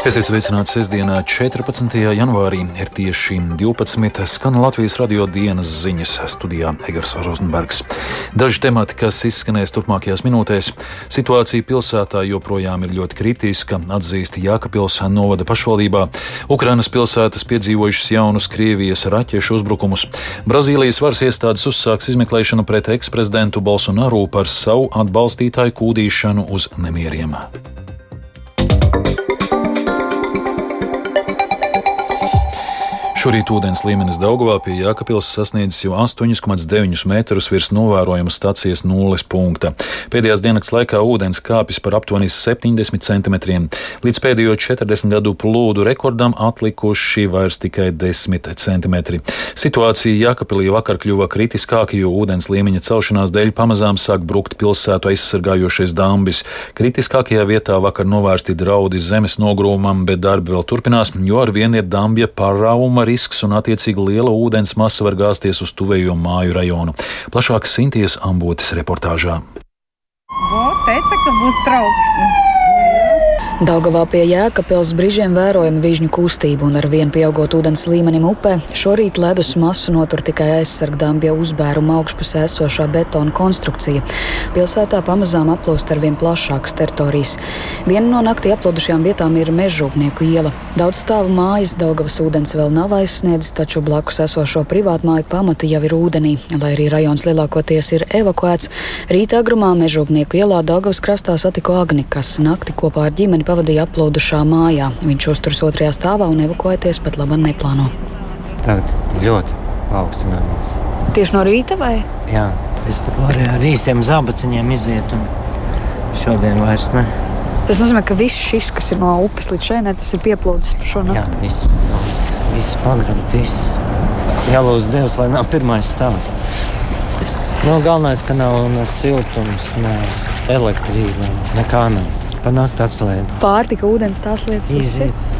Esiet sveicināti sestdienā, 14. janvārī. Ir tieši 12. skan Latvijas radio dienas ziņas studijā Egars Rozenbergs. Daži temati, kas izskanēs turpmākajās minūtēs. Situācija pilsētā joprojām ir ļoti kritiska, atzīst Jākapils novada pašvaldībā. Ukrainas pilsētas piedzīvojušas jaunus Krievijas raķešu uzbrukumus. Brazīlijas varas iestādes uzsāks izmeklēšanu pret eksprezidentu Bolsonaru par savu atbalstītāju kūdīšanu uz nemieriem. Šorīt ūdens līmenis Daugavā pie Jākapils sasniedzis jau 8,9 metrus virs novērojuma stācijas nulles punkta. Pēdējās dienas laikā ūdens kāpis par aptuveni 70 centimetriem. Līdz pēdējo 40 gadu plūdu rekordam atlikuši vairs tikai 10 centimetri. Situācija Jākapilī vakar kļuva kritiskāka, jo ūdens līmeņa celšanās dēļ pamazām sāk brukt pilsētu aizsargājošais dambis. Kritiskākajā vietā vakar novērsti draudi zemes nogrūmam, bet darbi vēl turpinās, jo ar vienu ir dambja pārāvuma risks un attiecīgi liela ūdens masa var gāzties uz tuvējo māju rajonu. Plašāk Sinties ambotes reportāžā. Bo, teica, ka būs trauksme. Daugavā pie Jēkabpils brīžiem vērojama vižņu kustība un ar vienu pieaugot ūdens līmenim upē šorīt ledus masu notur tikai aizsargdāmbja uzbēruma augšpusē esošā betona konstrukcija. Pilsētā pamazām aplūst ar vien plašākas teritorijas. Viena no naktī aplūdušajām vietām ir mežrūpnieku iela. Daudz stāvu mājas Daugavas ūdens vēl nav aizsniedzis, taču blakus esošo privātmāju pamati jau ir ūdenī, lai arī rajons lielākoties ir evakuēts. Rīta agrumā mežrūpnieku ielā Daugavas krastā satiko Agni, kas nakti kopā ar ģimeni pavadīja aplūdušā mājā. Viņš uzturas otrajā stāvā un evakuēties pat labi neplāno. Tagad ļoti paaugstinājies. Tieši no rīta vai? Jā, es varēju ar īstiem zābaciņiem iziet, un šodien vairs ne. Tas nozīmē, ka viss šis, kas ir no upes līdz šeit, tas ir pieplūdis par šo Jā, nakti. viss plūds, viss pagrab, viss. Jālūdz Dievs, lai nav pirmais stāvs. Nu, galvenais, ka nav ne siltums, ne elektrība, nekā nav. Panākt atslēgt. Pārtika, ūdens, tās lietas. Iziet.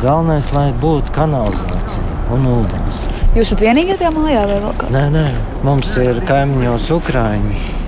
Galvenais, lai būtu kanalizācija un ūdens. Jūs esat vienīgie tajā mājā vai vēl kādā? Nē, nē, mums ir kaimiņos Ukrāņi.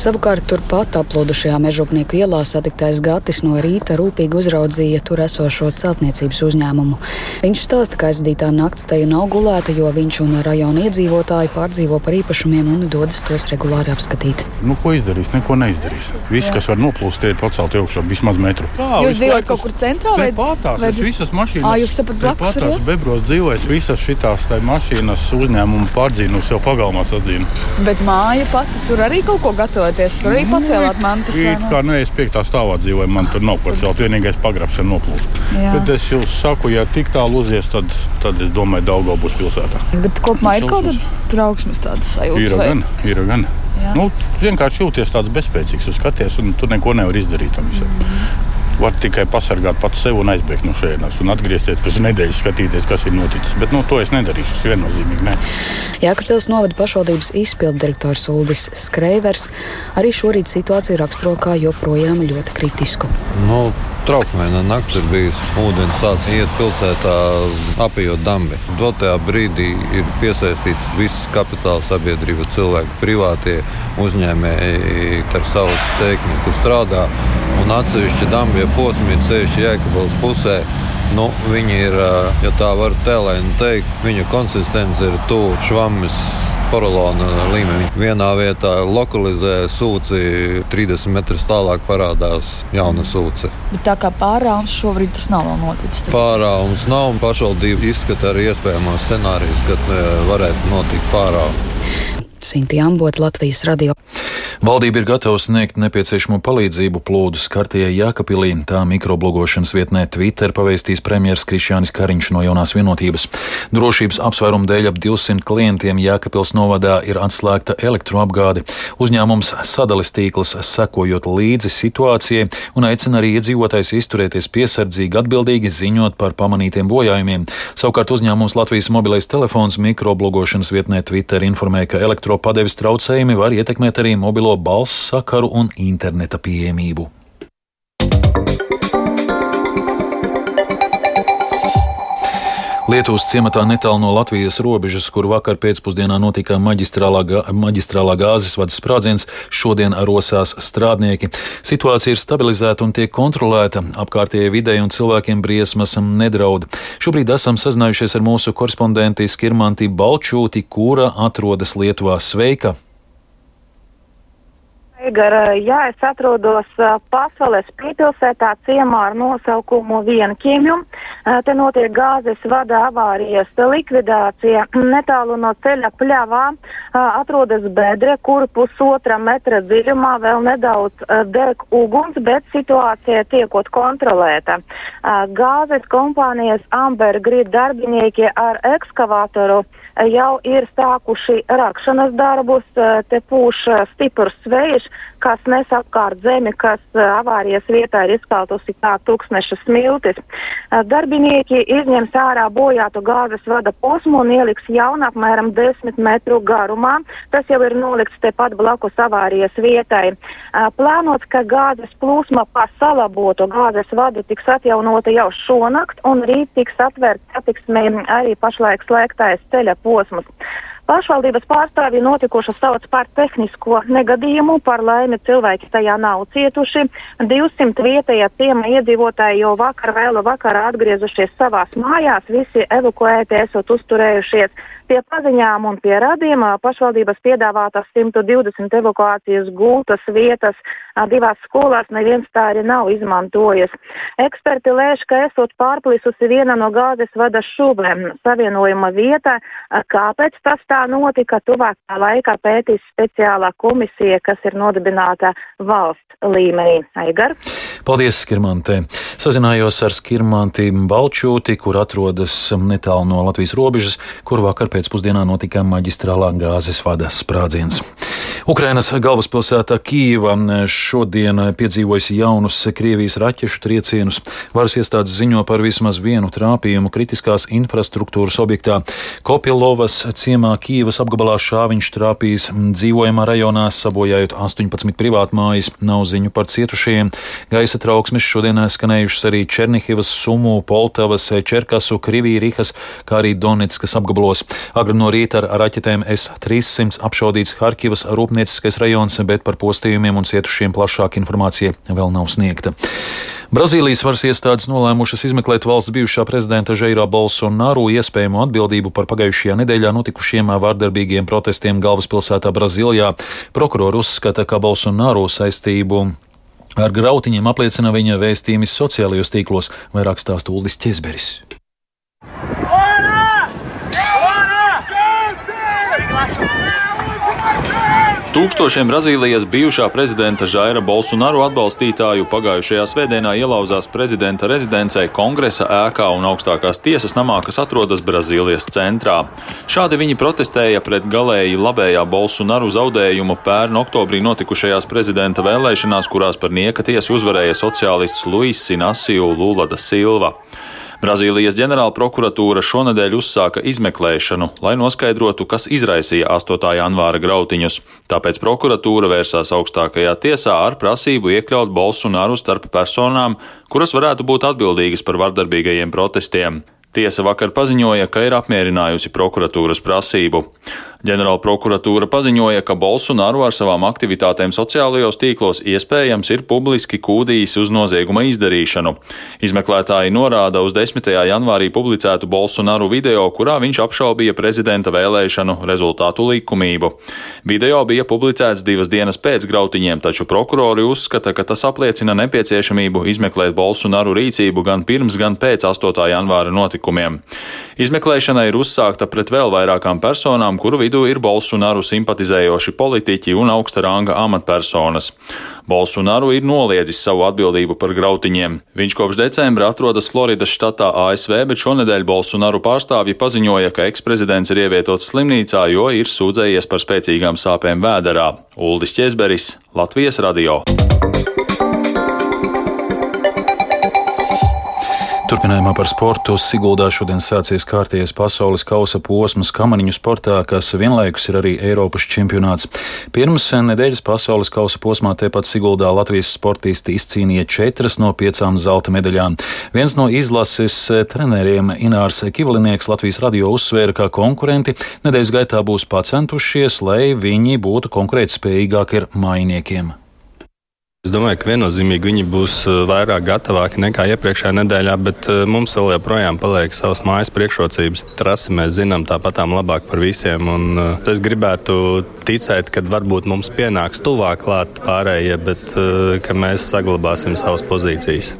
Savukārt turpat aplūdušajā mežopnieku ielā satiktais Gatis no rīta rūpīgi uzraudzīja tur esošo celtniecības uzņēmumu. Viņš stāsta, ka aizvadītā nakts te nav gulēta, jo viņš un rajona iedzīvotāji pārdzīvo par īpašumiem un dodas tos regulāri apskatīt. Nu, ko izdarīs? Neko neizdarīs. Viss, kas var noplūst, ir pacelt augšā vismaz metru. Tā, Jūs dzīvojat kaut kur centrā vai Pātās, vai- visas mašīnas. Ā, jūs tepat blakus arī, Pātās bebros dzīvojas, visas šitās tai mašīnas uzņēmumu pārdzīnu sev pagalmā sadzīnu. Bet māja pati tur arī kaut ko gatavoties. Tur arī pacēlāt mantas. vai It ne? kā nu, es piektā stāvā dzīvoju, man tur nav par celt. Vienīgais pagrabs ir noplūst. Jā. Bet es jums saku, ja tik tālu uzies, tad, tad es domāju, Daugau būs pilsētā. Bet kopumā ir kaut kāda trauksmes tādas Ir sajūta. vai- gan, ir gan. Jā. Nu, vienkārši jūties tāds bezspēcīgs, skaties, un tu neko nevari izdarīt. tam visam. Var tikai pasargāt pats sevi un aizbēgt no šejienes, un atgriezties pēc nedēļas, skatīties, kas ir noticis. Bet nu, to es nedarīšu. Tas viennozīmīgi ne. Jēkabpils novada pašvaldības izpilddirektors Uldis Skreivers arī šorīt situāciju raksturo kā joprojām ļoti kritisku. Nu, Trauksmēna naktis ir bijusi. Ūdens sācis iet pilsētā, apējot dambi. Dotajā brīdī ir piesaistīts viss kapitāla sabiedrība, cilvēki, privātie uzņēmēji ar savu tehniku strādā. Un atsevišķi dambie posmi ir ceļš Jēkabals pusē. Nu, viņi ir, ā, ja tā var tēlēni teikt, viņu konsistence ir tuvu švammes porolona līmenim. Vienā vietā lokalizē sūci, 30 metrus tālāk parādās jauna sūce. Bet tā kā pārāvums šobrīd tas nav noticis. tad- Pārāvums nav, un pašvaldība izskata arī iespējamos scenārijus, kad e, varētu notikt pārāvums. Sinti Ambot, Latvijas radio. Valdība ir gatava sniegt nepieciešamo palīdzību plūdu skartajai Jākapilī. Tā mikroblogošanas vietnē Twitter pavēstīs premjeras Krišjānis Kariņš no jaunās vienotības. Drošības apsvērumu dēļ ap 200 klientiem Jākapils novadā ir atslēgta elektroapgāde. Uzņēmums sadalis tīkls sekojot līdzi situācijai un aicina arī iedzīvotājs izturēties piesardzīgi, atbildīgi ziņot par pamanītiem bojājumiem. Savukārt uzņēmums Latvijas mobilais telefons mikroblogošanas vietnē Twitter informēja, ka elektropadeves traucējumi var ietekmēt arī mobilo balss sakaru un interneta pieejamību. Lietuvas ciematā netālu no Latvijas robežas, kur vakar pēcpusdienā notika maģistrālā, gā, maģistrālā gāzes vadas sprādziens, šodien rosās strādnieki. Situācija ir stabilizēta un tiek kontrolēta. Apkārtējai videi un cilvēkiem briesmas nedraud. Šobrīd esam sazinājušies ar mūsu korespondenti Skirmanti Balčūti, kura atrodas Lietuvā. Sveika! Igara, jā, es atrodos Pasvales pīpilsētā ciemā ar nosaukumu Vienkiemju. Te notiek gāzes vada avārijas likvidācija. Netālu no ceļa pļavā atrodas bedre, kur pusotra metra dziļumā vēl nedaudz deg uguns, bet situācija tiekot kontrolēta. Gāzes kompānijas Amber Grid darbinieki ar ekskavātoru jau ir sākuši rakšanas darbus, te pūš stiprs vējš, kas nes apkārt zemi, kas avārijas vietā ir izkaltusi kā tūkstneša smiltis. Darbinieki izņems ārā bojātu gāzes vada posmu un ieliks jaunu apmēram 10 metru garumā. Tas jau ir nolikts tepat blakus avārijas vietai. Plānots, ka gāzes plūsma pa salabotu gāzes vadu tiks atjaunota jau šonakt un rīt tiks atvērts satiksmē arī pašlaik slēgtais ceļa posms. Pašvaldības pārstāvji notikušas sauc par tehnisko negadījumu, par laimi cilvēki tajā nav cietuši. 200 vietējā ciema iedzīvotāji jau vakar vēlu vakarā atgriezušies savās mājās, visi evakuēti esot uzturējušies Pie paziņām un pie radiem pašvaldības piedāvātas 120 evakuācijas gultas vietas divās skolās neviens tā arī nav izmantojis. Eksperti lēš, ka esot pārplisusi viena no gāzes vada šūvēm savienojuma vieta. Kāpēc tas tā notika? Tuvākā laikā pētīs speciālā komisija, kas ir nodibināta valsts līmenī. Aigar. Paldies, Skirmantē! Sazinājos ar Skirmanti Balčūti, kur atrodas netālu no Latvijas robežas, kur vakar pēcpusdienā notika maģistrālā gāzes vadas sprādziens. Ukrainas galvaspilsētā Kīva šodien piedzīvojusi jaunus Krievijas raķešu triecienus. Varas iestādes ziņo par vismaz vienu trāpījumu kritiskās infrastruktūras objektā. Kopilovas ciemā Kīvas apgabalā šāviņš trāpījis dzīvojamā rajonā, sabojājot 18 privātmājas. Nav ziņu par cietušajiem. Gaisa trauksmes šodien skanējušas arī Černihivas, Sumu, Poltavas, Čerkasu, Krivīrihas, kā arī Donetskas apgabalos. Agri no rīta ar raķetēm S-300 apšaudīts Harkivas rūpnieciskais rajons, bet par postījumiem un cietušiem plašāka informācija vēl nav sniegta. Brazīlijas varas iestādes nolēmušas izmeklēt valsts bijušā prezidenta Žeirā Bolsonaru iespējamo atbildību par pagājušajā nedēļā notikušiem vārdarbīgiem protestiem galvaspilsētā Brazīlijā. Prokurori uzskata, ka Bolsonaru saistību Ar grautiņiem apliecina viņa vēstījumi sociālajos tīklos, vairāk stāsta Uldis Česberis. Tūkstošiem Brazīlijas bijušā prezidenta Žaira Bolsonaru atbalstītāju pagājušajā svētdienā ielauzās prezidenta rezidencē, kongresa ēkā un augstākās tiesas namā, kas atrodas Brazīlijas centrā. Šādi viņi protestēja pret galēji labējā Bolsonaru zaudējumu pērn oktobrī notikušajās prezidenta vēlēšanās, kurās par nieka tiesu uzvarēja sociālists Luis Sinasiju Lula da Silva. Brazīlijas ģenerāla prokuratūra šonadēļ uzsāka izmeklēšanu, lai noskaidrotu, kas izraisīja 8. janvāra grautiņus. Tāpēc prokuratūra vērsās augstākajā tiesā ar prasību iekļaut Bolsonaru starp personām, kuras varētu būt atbildīgas par vardarbīgajiem protestiem. Tiesa vakar paziņoja, ka ir apmierinājusi prokuratūras prasību. Ģenerāla prokuratūra paziņoja, ka Bolsonaru ar savām aktivitātēm sociālajos tīklos iespējams ir publiski kūdījis uz nozieguma izdarīšanu. Izmeklētāji norāda uz 10. janvārī publicētu Bolsonaru video, kurā viņš apšaubīja prezidenta vēlēšanu rezultātu likumību. Video bija publicēts divas dienas pēc grautiņiem, taču prokurori uzskata, ka tas apliecina nepieciešamību izmeklēt Bolsonaru rīcību gan pirms, gan pēc 8. janvāra notikumiem. Izmeklēšana ir uzsākta pret vēl vairākām personām, kuru vidū ir Bolsonaru simpatizējoši politiķi un augsta ranga amatpersonas. Bolsonaru ir noliedzis savu atbildību par grautiņiem. Viņš kopš decembra atrodas Floridas štatā ASV, bet šonadēļ Bolsonaru pārstāvji paziņoja, ka eksprezidents ir ievietots slimnīcā, jo ir sūdzējies par spēcīgām sāpēm vēderā. Uldis Česberis, Latvijas radio. Turpinājumā par sportu Siguldā šodien sācies kārtējais pasaules kausa posms kamaniņu sportā, kas vienlaikus ir arī Eiropas čempionāts. Pirms nedēļas pasaules kausa posmā tepat Siguldā Latvijas sportisti izcīnīja četras no piecām zelta medaļām. Viens no izlases treneriem Inārs Kivalinieks Latvijas radio uzsvēra, ka konkurenti nedēļas gaitā būs pacentušies, lai viņi būtu konkurētspējīgāki ar mainiekiem. Es domāju, ka viennozīmīgi viņi būs uh, vairāk gatavāki nekā iepriekšējā nedēļā, bet uh, mums vēl joprojām paliek savas mājas priekšrocības. Trasi mēs zinām tāpatām labāk par visiem. Un, uh, es gribētu ticēt, ka varbūt mums pienāks tuvāk klāt pārējie, bet ka mēs saglabāsim savas pozīcijas.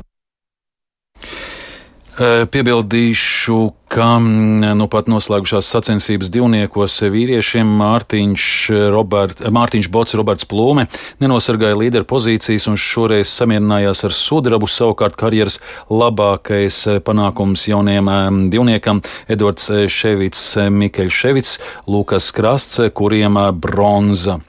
Piebildīšu, ka nu pat noslēgušās sacensības divniekos vīriešiem Mārtiņš, Robert, Mārtiņš Bots, Roberts Plūme nenosargāja līderu pozīcijas un šoreiz samierinājās ar sudrabu. Savukārt karjeras labākais panākums jaunajam divniekam Edvards Ševits, Mikeļs Ševits, Lukas Krasts, kuriem bronza.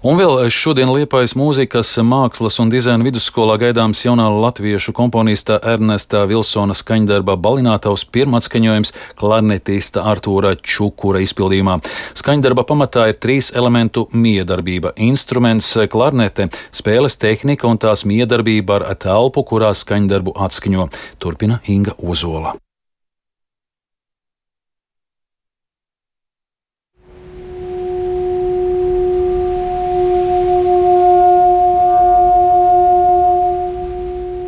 Un vēl šodien Liepājas mūzikas, mākslas un dizaina vidusskolā gaidāms jaunā latviešu komponista Ernesta Vilsona skaņdarba Balinātavs pirmatskaņojums klarnetista Artūra Čukura izpildījumā. Skaņdarba pamatā ir trīs elementu miedarbība - instruments, klarnete, spēles tehnika un tās miedarbība ar telpu, kurā skaņdarbu atskaņo. Turpina Inga Ozola.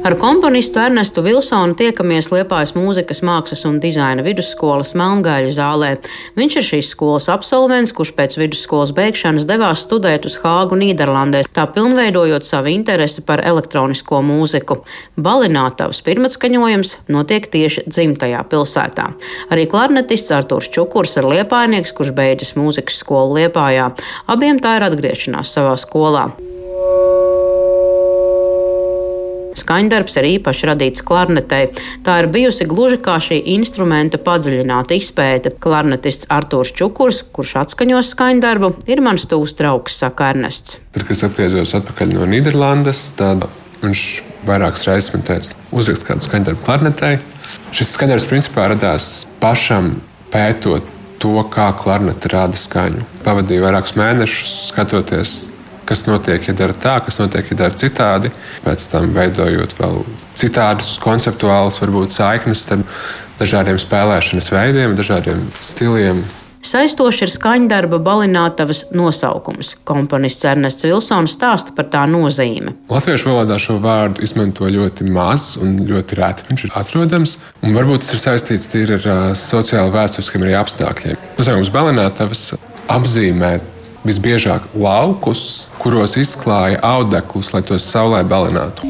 Ar komponistu Ernestu Vilsonu tiekamies Liepājas mūzikas, mākslas un dizaina vidusskolas Melngaļa zālē. Viņš ir šīs skolas absolvents, kurš pēc vidusskolas beigšanas devās studēt uz Hāgu, Nīderlandē, tā pilnveidojot savu interesi par elektronisko mūziku. Balinātavas pirmatskaņojums notiek tieši dzimtajā pilsētā. Arī klarnetists Artūrs Čukurs ir liepājnieks, kurš beidzis mūzikas skolu Liepājā. Abiem tā ir atgriešanās savā skolā. Skaņdarbs ir īpaši radīts klarnetei. Tā ir bijusi gluži kā šī instrumenta padziļināta izpēte. Klarnetists Artūrs Čukurs, kurš atskaņos skaņdarbu, ir mans tūs draugs, saka Ernests. Tad, kad es atgriezos atpakaļ no Nīderlandes, tad viņš vairākas reizes man teica, uzrakst kādu skaņdarbu klarnetei. Šis skaņdarbs principā radās pašam pētot to, kā klarnete rada skaņu. Pavadīju vairākus mēnešus skatoties kas notiek, ja dara tā, kas notiek, ja dara citādi. Pēc tam veidojot vēl citādus konceptuālus, varbūt saiknes starp dažādiem spēlēšanas veidiem, dažādiem stiliem. Saistoši ir skaņdarba balinātavas nosaukums. Komponists Ernests Vilsons stāsta par tā nozīmi. Latviešu valodā šo vārdu izmanto ļoti maz un ļoti rēti viņš ir atrodams. Un varbūt tas ir saistīts ar sociāli vēsturiskiem apstākļiem. Nosaukums balinātavas apzīmē visbiežāk laukus, kuros izklāja audeklus, lai tos saulē balinātu.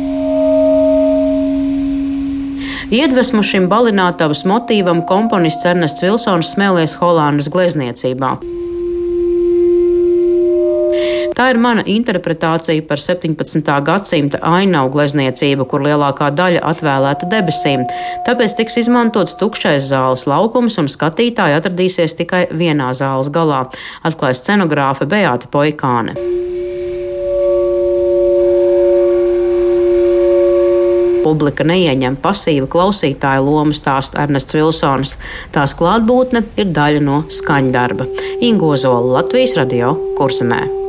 Iedvesmu šim balinātavas motīvam komponists Ernests Vilsons smēlies Holānas glezniecībā. Tā ir mana interpretācija par 17. gadsimta ainavu glezniecību, kur lielākā daļa atvēlēta debesīm. Tāpēc tiks izmantots tukšais zāles laukums, un skatītāji atradīsies tikai vienā zāles galā, atklāja scenogrāfe Beāta Poikāne. publika neieņem pasīva klausītāja lomu, stāsta Ernests Vilsons. Tās klātbūtne ir daļa no skaņdarba. Ingozola Latvijas radio kursumē.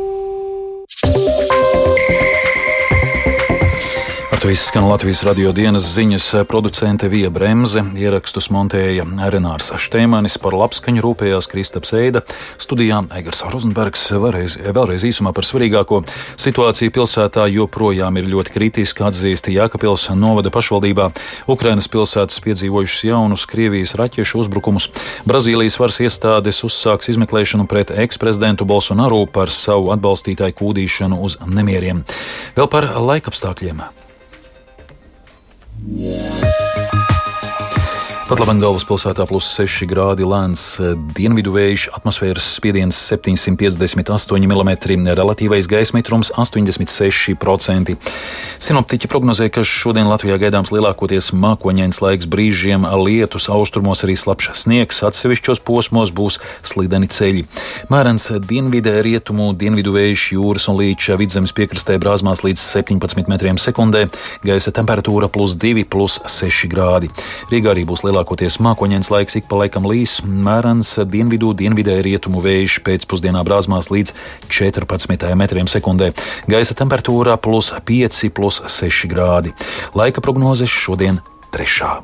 To izskan Latvijas radio dienas ziņas producente Vija Bremse, ierakstus montēja Renārs Šteimanis, par labskaņu rūpējās Kristaps Eida, studijā Eigars Rozenbergs. Vēlreiz, vēlreiz īsumā par svarīgāko. Situācija pilsētā joprojām ir ļoti kritiska, atzīst Jākapils novada pašvaldībā. Ukrainas pilsētas piedzīvojušas jaunus Krievijas raķešu uzbrukumus. Brazīlijas varas iestādes uzsāks izmeklēšanu pret eksprezidentu Bolsonaru par savu atbalstītāju kūdīšanu uz nemieriem. Vēl par laikapstākļiem. Pat labi, galvaspilsētā plus 6 grādi lēns dienvidu vējš, atmosfēras spiediens 758 mm, relatīvais gaisa mitrums 86%. Sinoptiķi prognozē, ka šodien Latvijā gaidāms lielākoties mākoņains laiks brīžiem, lietus, austrumos arī slapjš sniegs, atsevišķos posmos būs slideni ceļi. Mērens dienvidē, rietumu, dienvidu vējš, jūras un līča vidzemes piekrastē brāzmās līdz 17 metriem sekundē, gaisa temperatūra plus 2, plus 6 grādi. Rīgā arī būs lielākoties lielākoties mākoņdienas laiks ik pa laikam līs, mērens dienvidu, dienvidēji rietumu vējš pēcpusdienā brāzmās līdz 14 metriem sekundē. Gaisa temperatūra plus 5, plus 6 grādi. Laika prognozes šodien trešā.